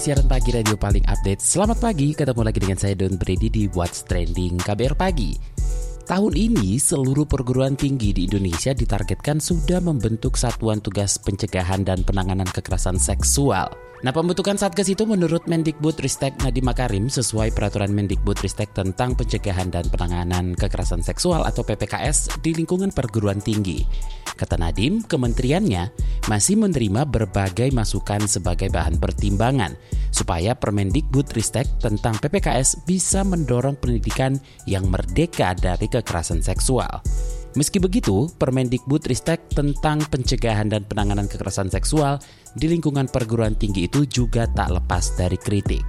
Siaran pagi radio paling update. Selamat pagi, ketemu lagi dengan saya Don Brady di What's Trending KBR Pagi. Tahun ini, seluruh perguruan tinggi di Indonesia ditargetkan sudah membentuk satuan tugas pencegahan dan penanganan kekerasan seksual. Nah, pembentukan Satgas itu menurut Mendikbud Ristek Nadiem Makarim sesuai peraturan Mendikbud Ristek tentang pencegahan dan penanganan kekerasan seksual atau PPKS di lingkungan perguruan tinggi. Kata Nadiem, kementeriannya masih menerima berbagai masukan sebagai bahan pertimbangan supaya Permendikbud Ristek tentang PPKS bisa mendorong pendidikan yang merdeka dari kekerasan seksual. Meski begitu, Permendikbud Ristek tentang pencegahan dan penanganan kekerasan seksual di lingkungan perguruan tinggi itu juga tak lepas dari kritik.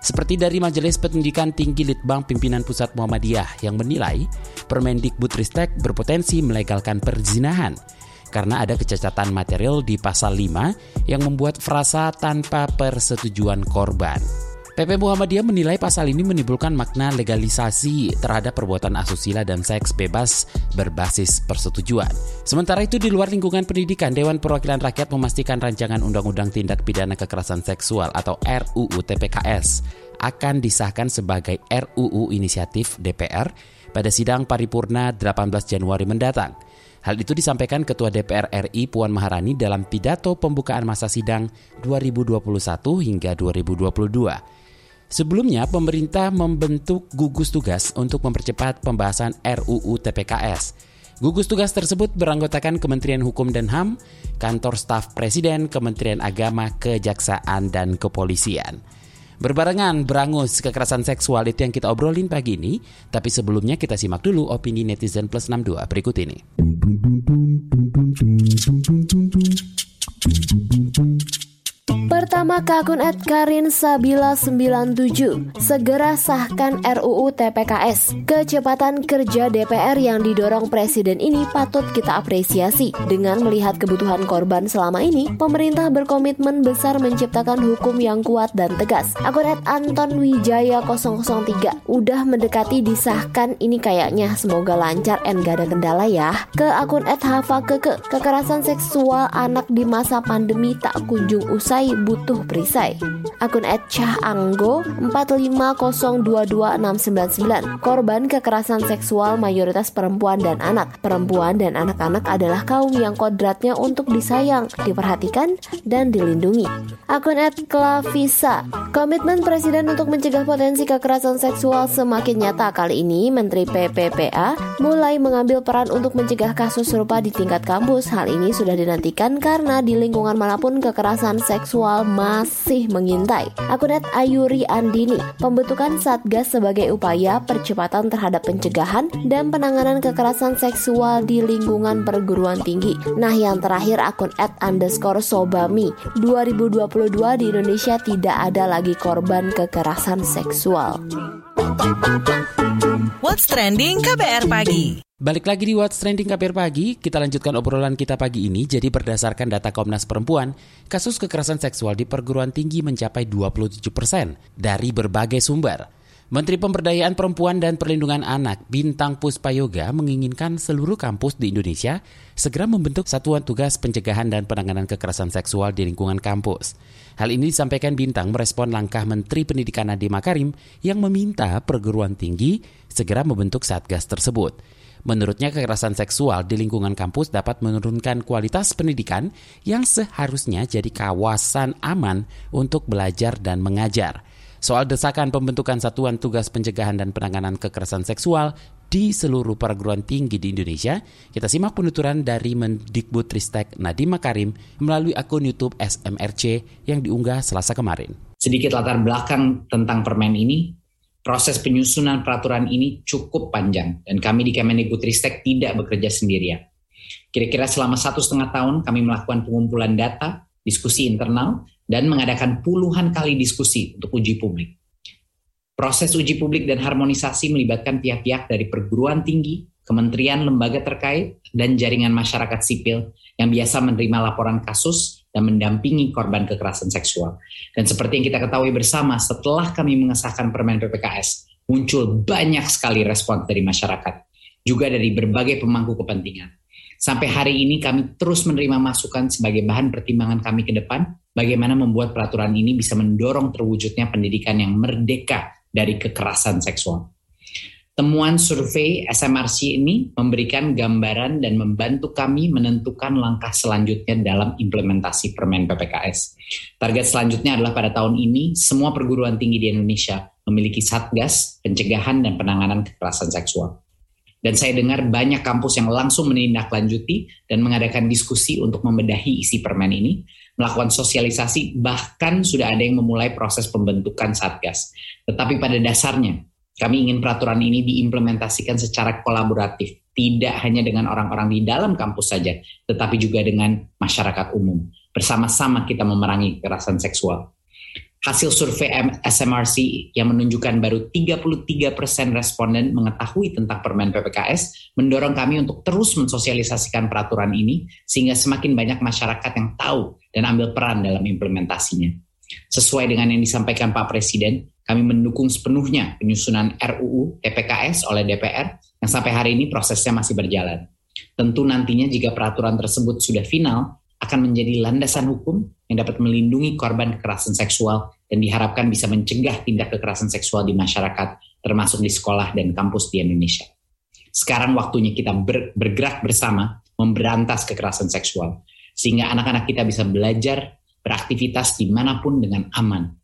Seperti dari Majelis Pendidikan Tinggi Litbang Pimpinan Pusat Muhammadiyah yang menilai Permendikbud Ristek berpotensi melegalkan perzinahan karena ada kecacatan material di pasal 5 yang membuat frasa tanpa persetujuan korban. PP Muhammadiyah menilai pasal ini menimbulkan makna legalisasi terhadap perbuatan asusila dan seks bebas berbasis persetujuan. Sementara itu di luar lingkungan pendidikan, Dewan Perwakilan Rakyat memastikan rancangan Undang-Undang Tindak Pidana Kekerasan Seksual atau RUU TPKS akan disahkan sebagai RUU inisiatif DPR pada sidang paripurna 18 Januari mendatang. Hal itu disampaikan Ketua DPR RI Puan Maharani dalam pidato pembukaan masa sidang 2021 hingga 2022. Sebelumnya, pemerintah membentuk gugus tugas untuk mempercepat pembahasan RUU TPKS. Gugus tugas tersebut beranggotakan Kementerian Hukum dan HAM, Kantor Staf Presiden, Kementerian Agama, Kejaksaan, dan Kepolisian. Berbarengan berangus kekerasan seksual itu yang kita obrolin pagi ini, tapi sebelumnya kita simak dulu opini netizen plus 62 berikut ini. Pertama ke akun Karin Sabila 97 Segera sahkan RUU TPKS Kecepatan kerja DPR yang didorong Presiden ini patut kita apresiasi. Dengan melihat kebutuhan korban selama ini Pemerintah berkomitmen besar menciptakan hukum yang kuat dan tegas. Akun Anton Wijaya 003 Udah mendekati disahkan ini kayaknya Semoga lancar and gak ada kendala ya. Ke akun Hafa Keke Kekerasan seksual anak di masa pandemi tak kunjung usai butuh perisai. Akun @cahanggo 4502269. Korban kekerasan seksual mayoritas perempuan dan anak. Perempuan dan anak-anak adalah kaum yang kodratnya untuk disayang, diperhatikan, dan dilindungi. Akun @klavisa. Komitmen Presiden untuk mencegah potensi kekerasan seksual semakin nyata kali ini. Menteri PPPA mulai mengambil peran untuk mencegah kasus serupa di tingkat kampus. Hal ini sudah dinantikan karena di lingkungan mana pun kekerasan seksual masih mengintai. Akunet Ayuri Andini, pembentukan Satgas sebagai upaya percepatan terhadap pencegahan dan penanganan kekerasan seksual di lingkungan perguruan tinggi. Nah yang terakhir akun at underscore Sobami, 2022 di Indonesia tidak ada lagi korban kekerasan seksual. What's Trending KBR Pagi Balik lagi di What's Trending KBR Pagi, kita lanjutkan obrolan kita pagi ini. Jadi berdasarkan data Komnas Perempuan, kasus kekerasan seksual di perguruan tinggi mencapai 27 persen dari berbagai sumber. Menteri Pemberdayaan Perempuan dan Perlindungan Anak Bintang Puspayoga menginginkan seluruh kampus di Indonesia segera membentuk satuan tugas pencegahan dan penanganan kekerasan seksual di lingkungan kampus. Hal ini disampaikan Bintang merespon langkah Menteri Pendidikan Nadiem Makarim yang meminta perguruan tinggi segera membentuk satgas tersebut. Menurutnya kekerasan seksual di lingkungan kampus dapat menurunkan kualitas pendidikan yang seharusnya jadi kawasan aman untuk belajar dan mengajar. Soal desakan pembentukan satuan tugas pencegahan dan penanganan kekerasan seksual di seluruh perguruan tinggi di Indonesia, kita simak penuturan dari Mendikbud Ristek Nadiem Makarim melalui akun YouTube SMRC yang diunggah selasa kemarin. Sedikit latar belakang tentang permen ini, proses penyusunan peraturan ini cukup panjang dan kami di Kemendikbudristek tidak bekerja sendirian. Kira-kira selama satu setengah tahun kami melakukan pengumpulan data, diskusi internal, dan mengadakan puluhan kali diskusi untuk uji publik. Proses uji publik dan harmonisasi melibatkan pihak-pihak dari perguruan tinggi, kementerian, lembaga terkait, dan jaringan masyarakat sipil yang biasa menerima laporan kasus dan mendampingi korban kekerasan seksual. Dan seperti yang kita ketahui bersama, setelah kami mengesahkan permen PPKS, muncul banyak sekali respon dari masyarakat, juga dari berbagai pemangku kepentingan. Sampai hari ini kami terus menerima masukan sebagai bahan pertimbangan kami ke depan bagaimana membuat peraturan ini bisa mendorong terwujudnya pendidikan yang merdeka dari kekerasan seksual. Temuan survei SMRC ini memberikan gambaran dan membantu kami menentukan langkah selanjutnya dalam implementasi permen PPKS. Target selanjutnya adalah pada tahun ini semua perguruan tinggi di Indonesia memiliki satgas pencegahan dan penanganan kekerasan seksual. Dan saya dengar banyak kampus yang langsung menindaklanjuti dan mengadakan diskusi untuk membedahi isi permen ini, melakukan sosialisasi, bahkan sudah ada yang memulai proses pembentukan satgas. Tetapi pada dasarnya, kami ingin peraturan ini diimplementasikan secara kolaboratif, tidak hanya dengan orang-orang di dalam kampus saja, tetapi juga dengan masyarakat umum. Bersama-sama kita memerangi kekerasan seksual hasil survei SMRC yang menunjukkan baru 33 persen responden mengetahui tentang permen PPKS mendorong kami untuk terus mensosialisasikan peraturan ini sehingga semakin banyak masyarakat yang tahu dan ambil peran dalam implementasinya. Sesuai dengan yang disampaikan Pak Presiden, kami mendukung sepenuhnya penyusunan RUU TPKS oleh DPR yang sampai hari ini prosesnya masih berjalan. Tentu nantinya jika peraturan tersebut sudah final, akan menjadi landasan hukum yang dapat melindungi korban kekerasan seksual dan diharapkan bisa mencegah tindak kekerasan seksual di masyarakat, termasuk di sekolah dan kampus di Indonesia. Sekarang waktunya kita ber, bergerak bersama memberantas kekerasan seksual, sehingga anak-anak kita bisa belajar, beraktivitas di mana pun dengan aman.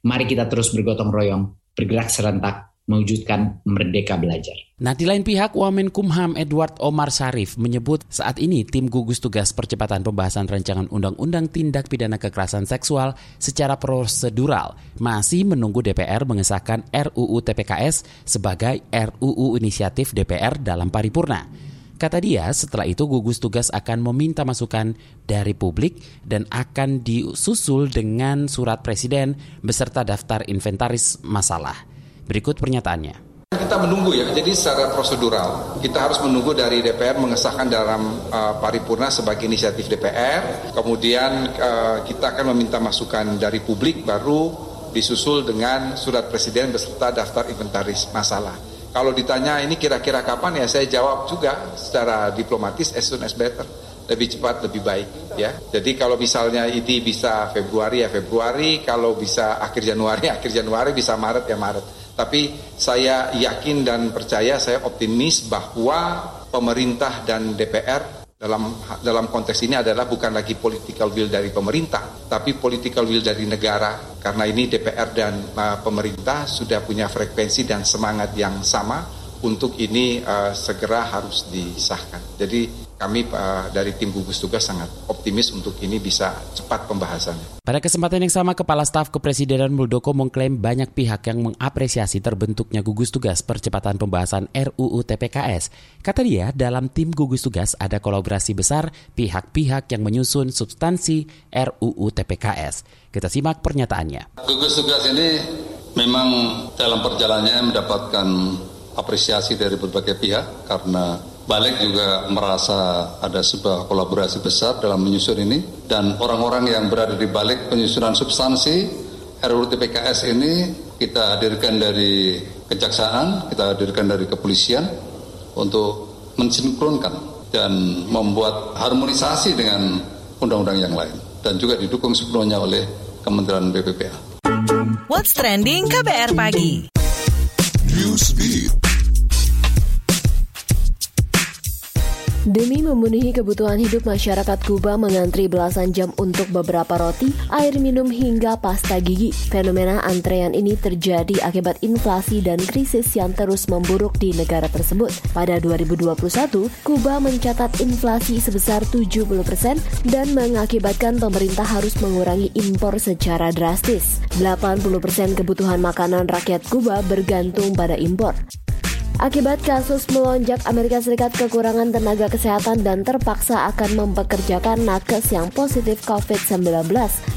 Mari kita terus bergotong royong, bergerak serentak, mewujudkan merdeka belajar. Nah, di lain pihak, Wamenkumham Edward Omar Sarif menyebut saat ini tim gugus tugas percepatan pembahasan rancangan undang-undang tindak pidana kekerasan seksual secara prosedural masih menunggu DPR mengesahkan RUU TPKS sebagai RUU inisiatif DPR dalam paripurna. Kata dia, setelah itu gugus tugas akan meminta masukan dari publik dan akan disusul dengan surat presiden beserta daftar inventaris masalah. Berikut pernyataannya. Kita menunggu ya, jadi secara prosedural kita harus menunggu dari DPR mengesahkan dalam uh, paripurna sebagai inisiatif DPR, kemudian uh, kita akan meminta masukan dari publik baru disusul dengan surat presiden beserta daftar inventaris masalah. Kalau ditanya ini kira-kira kapan ya saya jawab juga secara diplomatis as soon as better lebih cepat lebih baik ya. Jadi kalau misalnya ini bisa Februari ya Februari, kalau bisa akhir Januari akhir Januari, bisa Maret ya Maret. Tapi saya yakin dan percaya, saya optimis bahwa pemerintah dan DPR dalam dalam konteks ini adalah bukan lagi political will dari pemerintah, tapi political will dari negara. Karena ini DPR dan uh, pemerintah sudah punya frekuensi dan semangat yang sama untuk ini uh, segera harus disahkan. Jadi kami uh, dari tim gugus tugas sangat optimis untuk ini bisa cepat pembahasannya. Pada kesempatan yang sama, Kepala Staf Kepresidenan Muldoko mengklaim banyak pihak yang mengapresiasi terbentuknya gugus tugas percepatan pembahasan RUU TPKS. Kata dia, dalam tim gugus tugas ada kolaborasi besar pihak-pihak yang menyusun substansi RUU TPKS. Kita simak pernyataannya. Gugus tugas ini memang dalam perjalanannya mendapatkan apresiasi dari berbagai pihak karena Balik juga merasa ada sebuah kolaborasi besar dalam menyusun ini dan orang-orang yang berada di balik penyusunan substansi RUU TPKS ini kita hadirkan dari kejaksaan, kita hadirkan dari kepolisian untuk mensinkronkan dan membuat harmonisasi dengan undang-undang yang lain dan juga didukung sepenuhnya oleh Kementerian BPPA. What's trending KBR pagi? Newsbeat. Demi memenuhi kebutuhan hidup masyarakat Kuba mengantri belasan jam untuk beberapa roti, air minum hingga pasta gigi. Fenomena antrean ini terjadi akibat inflasi dan krisis yang terus memburuk di negara tersebut. Pada 2021, Kuba mencatat inflasi sebesar 70% dan mengakibatkan pemerintah harus mengurangi impor secara drastis. 80% kebutuhan makanan rakyat Kuba bergantung pada impor. Akibat kasus melonjak, Amerika Serikat kekurangan tenaga kesehatan dan terpaksa akan mempekerjakan nakes yang positif COVID-19.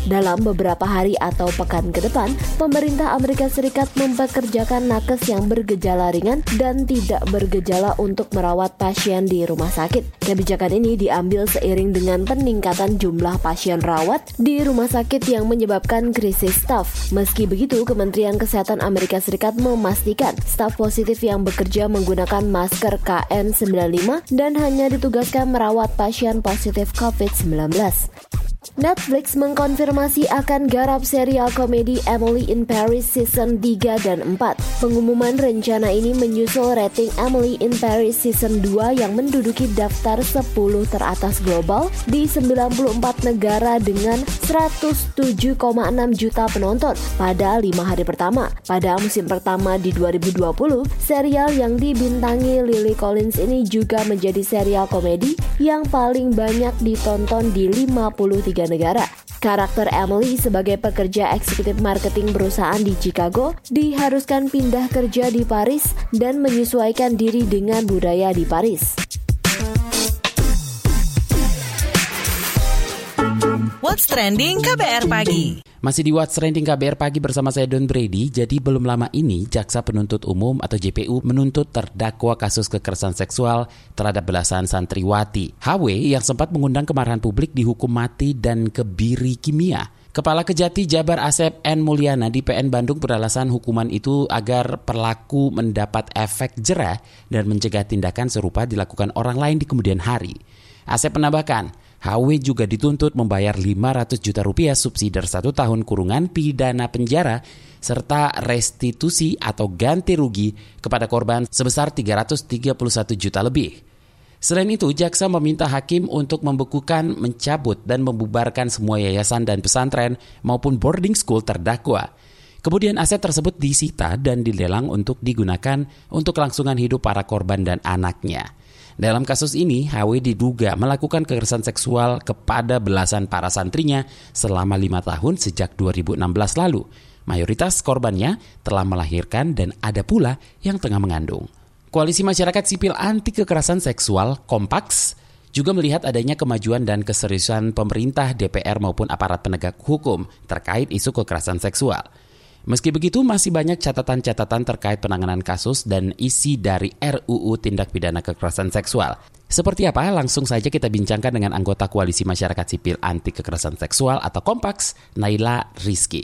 Dalam beberapa hari atau pekan ke depan, pemerintah Amerika Serikat mempekerjakan nakes yang bergejala ringan dan tidak bergejala untuk merawat pasien di rumah sakit. Kebijakan ini diambil seiring dengan peningkatan jumlah pasien rawat di rumah sakit yang menyebabkan krisis staf. Meski begitu, Kementerian Kesehatan Amerika Serikat memastikan staf positif yang bekerja bekerja menggunakan masker KN95 dan hanya ditugaskan merawat pasien positif COVID-19. Netflix mengkonfirmasi akan garap serial komedi Emily in Paris season 3 dan 4. Pengumuman rencana ini menyusul rating Emily in Paris season 2 yang menduduki daftar 10 teratas global di 94 negara dengan 107,6 juta penonton pada 5 hari pertama. Pada musim pertama di 2020, serial yang dibintangi Lily Collins ini juga menjadi serial komedi yang paling banyak ditonton di 53 tiga negara. Karakter Emily sebagai pekerja eksekutif marketing perusahaan di Chicago diharuskan pindah kerja di Paris dan menyesuaikan diri dengan budaya di Paris. What's Trending KBR Pagi. Masih di What's Trending KBR Pagi bersama saya Don Brady. Jadi belum lama ini Jaksa Penuntut Umum atau JPU menuntut terdakwa kasus kekerasan seksual terhadap belasan santriwati. HW yang sempat mengundang kemarahan publik dihukum mati dan kebiri kimia. Kepala Kejati Jabar Asep N. Mulyana di PN Bandung beralasan hukuman itu agar pelaku mendapat efek jerah dan mencegah tindakan serupa dilakukan orang lain di kemudian hari. Asep menambahkan, HW juga dituntut membayar 500 juta rupiah subsidi satu tahun kurungan pidana penjara serta restitusi atau ganti rugi kepada korban sebesar 331 juta lebih. Selain itu, jaksa meminta hakim untuk membekukan, mencabut, dan membubarkan semua yayasan dan pesantren maupun boarding school terdakwa. Kemudian aset tersebut disita dan dilelang untuk digunakan untuk kelangsungan hidup para korban dan anaknya. Dalam kasus ini, HW diduga melakukan kekerasan seksual kepada belasan para santrinya selama lima tahun sejak 2016 lalu. Mayoritas korbannya telah melahirkan dan ada pula yang tengah mengandung. Koalisi Masyarakat Sipil Anti Kekerasan Seksual, Kompaks, juga melihat adanya kemajuan dan keseriusan pemerintah, DPR maupun aparat penegak hukum terkait isu kekerasan seksual. Meski begitu, masih banyak catatan-catatan terkait penanganan kasus dan isi dari RUU Tindak Pidana Kekerasan Seksual. Seperti apa? Langsung saja kita bincangkan dengan anggota Koalisi Masyarakat Sipil Anti Kekerasan Seksual atau Kompaks, Naila Rizky.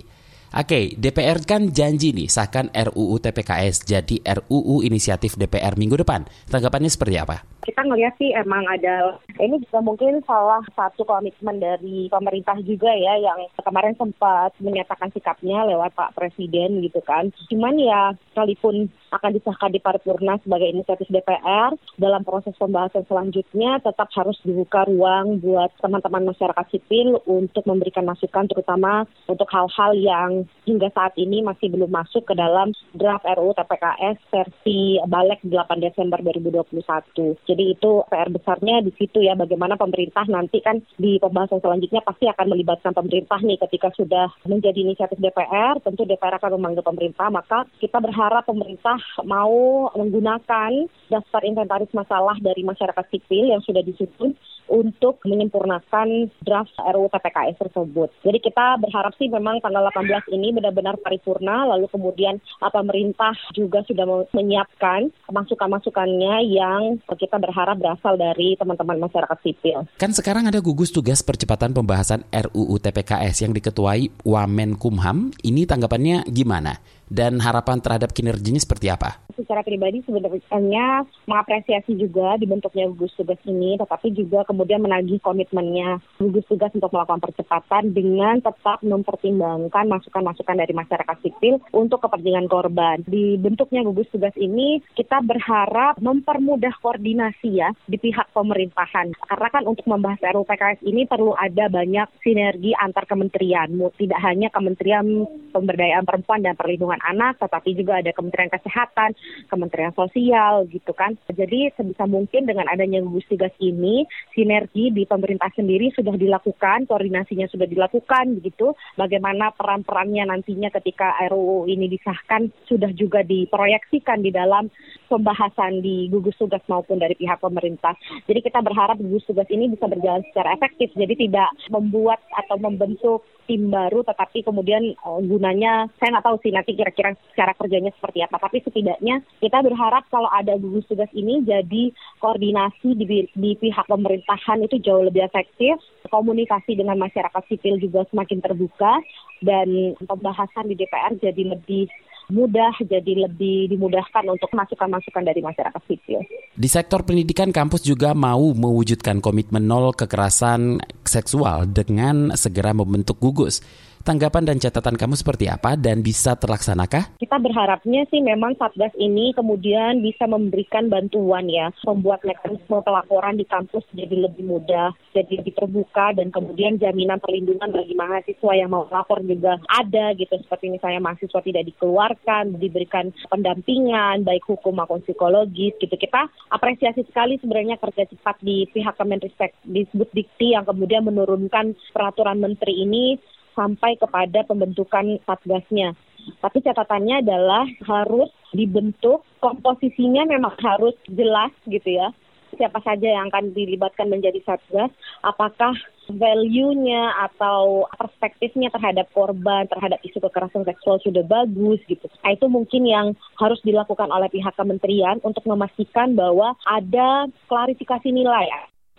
Oke, DPR kan janji nih sahkan RUU TPKS jadi RUU inisiatif DPR minggu depan. Tanggapannya seperti apa? Kita ngelihat sih emang ada ini juga mungkin salah satu komitmen dari pemerintah juga ya yang kemarin sempat menyatakan sikapnya lewat Pak Presiden gitu kan. Cuman ya sekalipun akan disahkan di paripurna sebagai inisiatif DPR dalam proses pembahasan selanjutnya tetap harus dibuka ruang buat teman-teman masyarakat sipil untuk memberikan masukan terutama untuk hal-hal yang hingga saat ini masih belum masuk ke dalam draft RUU TPKS versi balik 8 Desember 2021. Jadi itu PR besarnya di situ ya bagaimana pemerintah nanti kan di pembahasan selanjutnya pasti akan melibatkan pemerintah nih ketika sudah menjadi inisiatif DPR, tentu DPR akan memanggil pemerintah, maka kita berharap pemerintah mau menggunakan daftar inventaris masalah dari masyarakat sipil yang sudah disusun untuk menyempurnakan draft RUU TPKS tersebut. Jadi kita berharap sih memang tanggal 18 ini benar-benar paripurna, lalu kemudian pemerintah juga sudah menyiapkan masukan-masukannya yang kita berharap berasal dari teman-teman masyarakat sipil. Kan sekarang ada gugus tugas percepatan pembahasan RUU TPKS yang diketuai Wamenkumham. Ini tanggapannya gimana? Dan harapan terhadap kinerjanya seperti apa? Secara pribadi sebenarnya mengapresiasi juga dibentuknya gugus tugas ini, tetapi juga kemudian menagih komitmennya gugus tugas untuk melakukan percepatan dengan tetap mempertimbangkan masukan-masukan dari masyarakat sipil untuk kepentingan korban. Dibentuknya gugus tugas ini kita berharap mempermudah koordinasi ya di pihak pemerintahan. Karena kan untuk membahas RUU PKS ini perlu ada banyak sinergi antar kementerian, tidak hanya Kementerian Pemberdayaan Perempuan dan Perlindungan Anak, tetapi juga ada Kementerian Kesehatan, Kementerian Sosial gitu kan. Jadi sebisa mungkin dengan adanya gugus tugas ini, sinergi di pemerintah sendiri sudah dilakukan, koordinasinya sudah dilakukan begitu. Bagaimana peran-perannya nantinya ketika RUU ini disahkan sudah juga diproyeksikan di dalam pembahasan di gugus tugas maupun dari pihak pemerintah. Jadi kita berharap gugus tugas ini bisa berjalan secara efektif, jadi tidak membuat atau membentuk tim baru tetapi kemudian uh, gunanya saya nggak tahu sih nanti kira-kira cara kerjanya seperti apa. Tapi setidaknya kita berharap kalau ada gugus tugas ini jadi koordinasi di, di pihak pemerintahan itu jauh lebih efektif komunikasi dengan masyarakat sipil juga semakin terbuka dan pembahasan di DPR jadi lebih mudah, jadi lebih dimudahkan untuk masukan-masukan dari masyarakat sipil. Di sektor pendidikan, kampus juga mau mewujudkan komitmen nol kekerasan seksual dengan segera membentuk gugus. Tanggapan dan catatan kamu seperti apa dan bisa terlaksanakah? Kita berharapnya sih memang Satgas ini kemudian bisa memberikan bantuan ya, membuat mekanisme pelaporan di kampus jadi lebih mudah, jadi lebih terbuka dan kemudian jaminan perlindungan bagi mahasiswa yang mau lapor juga ada gitu. Seperti misalnya mahasiswa tidak dikeluarkan, diberikan pendampingan baik hukum maupun psikologis gitu. Kita apresiasi sekali sebenarnya kerja cepat di pihak Kemenristek disebut Dikti yang kemudian menurunkan peraturan menteri ini sampai kepada pembentukan satgasnya. Tapi catatannya adalah harus dibentuk, komposisinya memang harus jelas gitu ya. Siapa saja yang akan dilibatkan menjadi satgas, apakah value-nya atau perspektifnya terhadap korban, terhadap isu kekerasan seksual sudah bagus gitu. Nah, itu mungkin yang harus dilakukan oleh pihak kementerian untuk memastikan bahwa ada klarifikasi nilai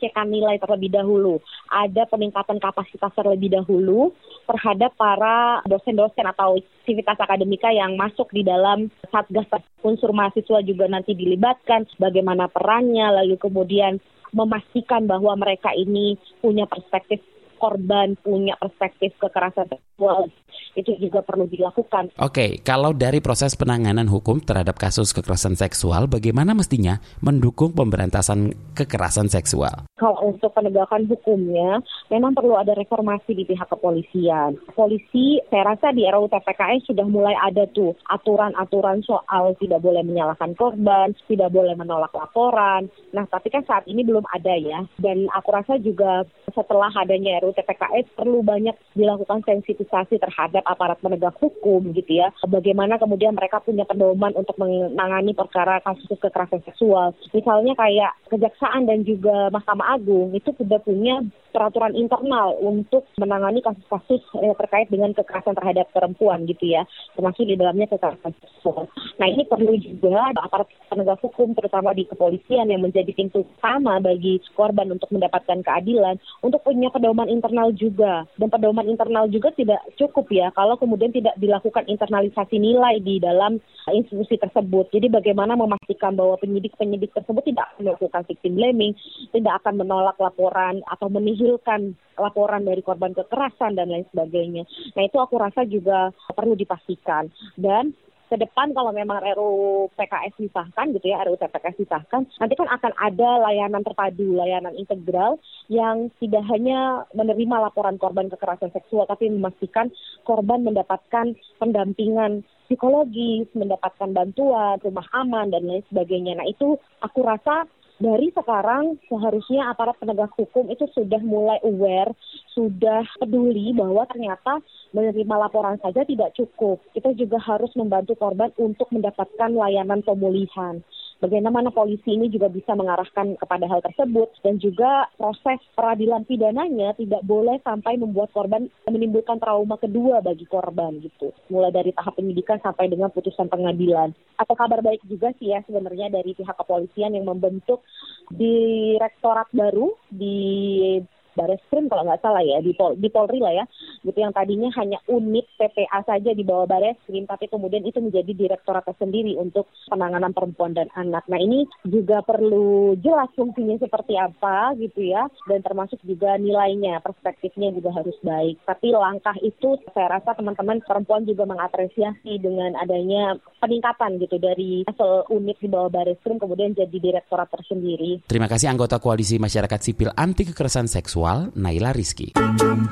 pengecekan nilai terlebih dahulu, ada peningkatan kapasitas terlebih dahulu terhadap para dosen-dosen atau aktivitas akademika yang masuk di dalam satgas unsur mahasiswa juga nanti dilibatkan, bagaimana perannya, lalu kemudian memastikan bahwa mereka ini punya perspektif korban punya perspektif kekerasan seksual itu juga perlu dilakukan. Oke, kalau dari proses penanganan hukum terhadap kasus kekerasan seksual, bagaimana mestinya mendukung pemberantasan kekerasan seksual? Kalau untuk penegakan hukumnya, memang perlu ada reformasi di pihak kepolisian. Polisi, saya rasa di RUU TPKS sudah mulai ada tuh aturan-aturan soal tidak boleh menyalahkan korban, tidak boleh menolak laporan. Nah, tapi kan saat ini belum ada ya. Dan aku rasa juga setelah adanya RUU RUU TPKS perlu banyak dilakukan sensitisasi terhadap aparat penegak hukum gitu ya. Bagaimana kemudian mereka punya pedoman untuk menangani perkara kasus kekerasan seksual. Misalnya kayak Kejaksaan dan juga Mahkamah Agung itu sudah punya peraturan internal untuk menangani kasus-kasus eh, terkait dengan kekerasan terhadap perempuan gitu ya, termasuk di dalamnya kekerasan seksual. Nah ini perlu juga aparat penegak hukum terutama di kepolisian yang menjadi pintu utama bagi korban untuk mendapatkan keadilan untuk punya pedoman internal juga dan pedoman internal juga tidak cukup ya kalau kemudian tidak dilakukan internalisasi nilai di dalam institusi tersebut. Jadi bagaimana memastikan bahwa penyidik-penyidik tersebut tidak melakukan victim blaming, tidak akan menolak laporan atau menihilkan laporan dari korban kekerasan dan lain sebagainya. Nah itu aku rasa juga perlu dipastikan dan ke depan kalau memang RUU PKS disahkan gitu ya, RUU TPKS disahkan, nanti kan akan ada layanan terpadu, layanan integral yang tidak hanya menerima laporan korban kekerasan seksual, tapi memastikan korban mendapatkan pendampingan psikologis, mendapatkan bantuan, rumah aman, dan lain sebagainya. Nah itu aku rasa dari sekarang seharusnya aparat penegak hukum itu sudah mulai aware, sudah peduli bahwa ternyata menerima laporan saja tidak cukup. Kita juga harus membantu korban untuk mendapatkan layanan pemulihan bagaimana polisi ini juga bisa mengarahkan kepada hal tersebut dan juga proses peradilan pidananya tidak boleh sampai membuat korban menimbulkan trauma kedua bagi korban gitu. Mulai dari tahap penyidikan sampai dengan putusan pengadilan. Atau kabar baik juga sih ya sebenarnya dari pihak kepolisian yang membentuk direktorat baru di Baris Krim kalau nggak salah ya di, Pol, di Polri lah ya gitu yang tadinya hanya unit PPA saja di bawah Baris Krim tapi kemudian itu menjadi direktorat tersendiri untuk penanganan perempuan dan anak. Nah ini juga perlu jelas fungsinya seperti apa gitu ya dan termasuk juga nilainya perspektifnya juga harus baik. Tapi langkah itu saya rasa teman-teman perempuan juga mengapresiasi dengan adanya peningkatan gitu dari level unit di bawah Baris Krim kemudian jadi direktorat tersendiri. Terima kasih anggota Koalisi Masyarakat Sipil Anti Kekerasan Seksual seksual Naila Rizky.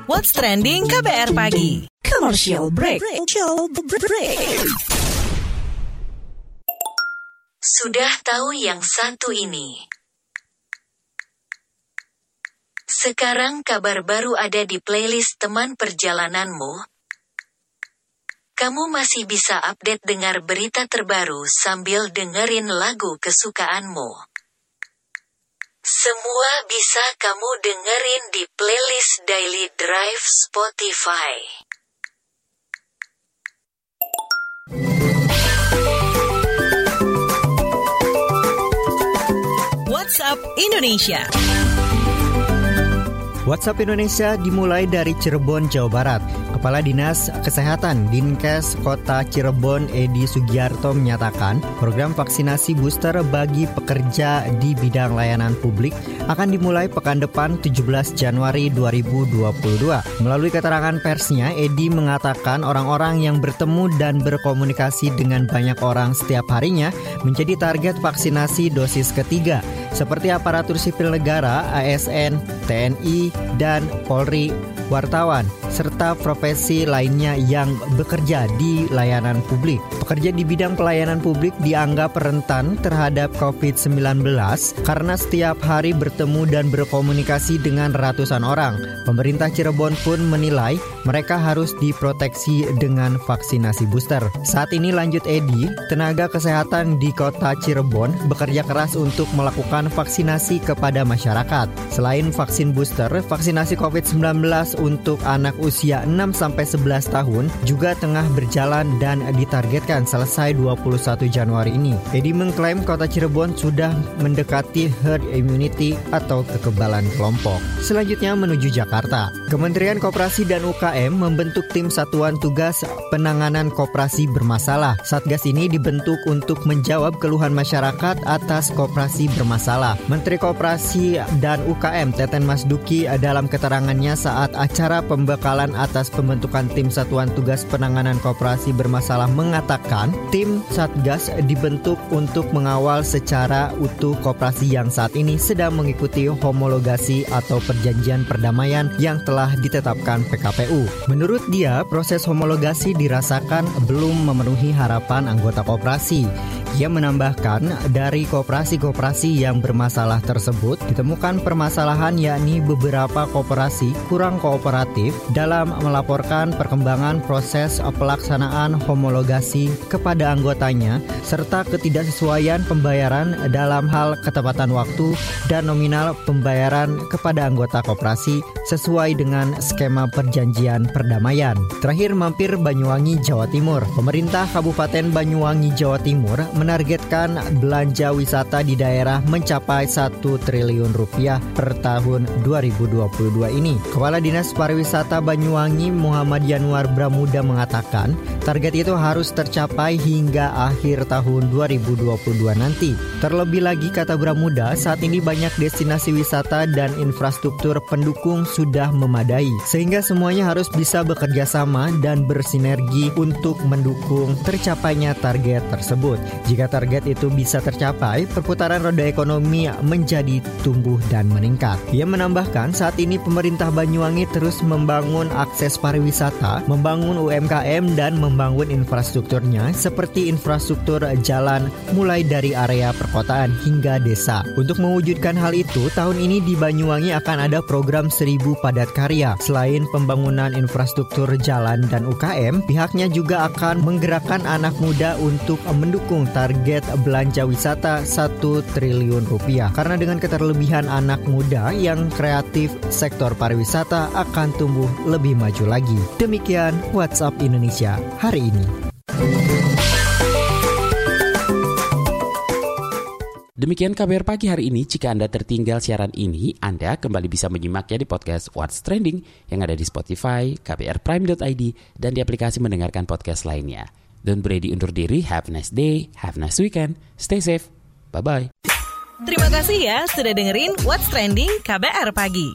What's trending KBR pagi? Commercial break. break. Sudah tahu yang satu ini. Sekarang kabar baru ada di playlist teman perjalananmu. Kamu masih bisa update dengar berita terbaru sambil dengerin lagu kesukaanmu. Semua bisa kamu dengerin di playlist Daily Drive Spotify. WhatsApp Indonesia. WhatsApp Indonesia dimulai dari Cirebon, Jawa Barat. Kepala Dinas Kesehatan Dinkes Kota Cirebon Edi Sugiarto menyatakan program vaksinasi booster bagi pekerja di bidang layanan publik akan dimulai pekan depan 17 Januari 2022. Melalui keterangan persnya, Edi mengatakan orang-orang yang bertemu dan berkomunikasi dengan banyak orang setiap harinya menjadi target vaksinasi dosis ketiga seperti aparatur sipil negara, ASN, TNI, dan Polri, wartawan, serta profesi lainnya yang bekerja di layanan publik. Pekerja di bidang pelayanan publik dianggap rentan terhadap COVID-19 karena setiap hari bertemu dan berkomunikasi dengan ratusan orang. Pemerintah Cirebon pun menilai mereka harus diproteksi dengan vaksinasi booster. Saat ini lanjut Edi, tenaga kesehatan di kota Cirebon bekerja keras untuk melakukan vaksinasi kepada masyarakat. Selain vaksin booster, vaksinasi COVID-19 untuk anak usia 6-11 tahun juga tengah berjalan dan ditargetkan selesai 21 Januari ini. Edi mengklaim kota Cirebon sudah mendekati herd immunity atau kekebalan kelompok. Selanjutnya menuju Jakarta. Kementerian Koperasi dan UKM membentuk tim satuan tugas penanganan koperasi bermasalah. Satgas ini dibentuk untuk menjawab keluhan masyarakat atas koperasi bermasalah. Menteri Koperasi dan UKM Teten Masduki dalam keterangannya saat acara pembekalan atas pembentukan tim satuan tugas penanganan koperasi bermasalah mengatakan tim Satgas dibentuk untuk mengawal secara utuh koperasi yang saat ini sedang mengikuti homologasi atau perjanjian perdamaian yang telah ditetapkan PKPU. Menurut dia, proses homologasi dirasakan belum memenuhi harapan anggota koperasi. Ia menambahkan dari koperasi-koperasi yang bermasalah tersebut ditemukan permasalahan yakni beberapa koperasi kurang kooperatif dalam melaporkan perkembangan proses pelaksanaan homologasi kepada anggotanya serta ketidaksesuaian pembayaran dalam hal ketepatan waktu dan nominal pembayaran kepada anggota koperasi sesuai dengan skema perjanjian perdamaian. Terakhir mampir Banyuwangi, Jawa Timur. Pemerintah Kabupaten Banyuwangi, Jawa Timur menargetkan belanja wisata di daerah mencapai 1 triliun rupiah per tahun 2022 ini. Kepala Dinas Pariwisata Banyuwangi Muhammad Yanuar Bramuda mengatakan target itu harus tercapai hingga akhir tahun 2022 nanti. Terlebih lagi kata Bramuda, saat ini banyak destinasi wisata dan infrastruktur pendukung sudah memadai sehingga semuanya harus bisa bekerja sama dan bersinergi untuk mendukung tercapainya target tersebut. Jika target itu bisa tercapai, perputaran roda ekonomi menjadi tumbuh dan meningkat. Ia menambahkan saat ini pemerintah Banyuwangi terus membangun akses pariwisata, membangun UMKM dan membangun infrastrukturnya seperti infrastruktur jalan mulai dari area perkotaan hingga desa. Untuk mewujudkan hal itu, tahun ini di Banyuwangi akan ada program 1000 padat karya. Selain pembangunan infrastruktur jalan dan UKM, pihaknya juga akan menggerakkan anak muda untuk mendukung target belanja wisata 1 triliun rupiah. Karena dengan keterlebihan anak muda yang kreatif, sektor pariwisata akan tumbuh lebih maju lagi. Demikian WhatsApp Indonesia hari ini. Demikian KBR pagi hari ini. Jika Anda tertinggal siaran ini, Anda kembali bisa menyimaknya di podcast What's Trending yang ada di Spotify, kbrprime.id, dan di aplikasi mendengarkan podcast lainnya. Don't Brady undur diri. Have a nice day, have a nice weekend, stay safe, bye-bye. Terima kasih ya sudah dengerin What's Trending KBR Pagi.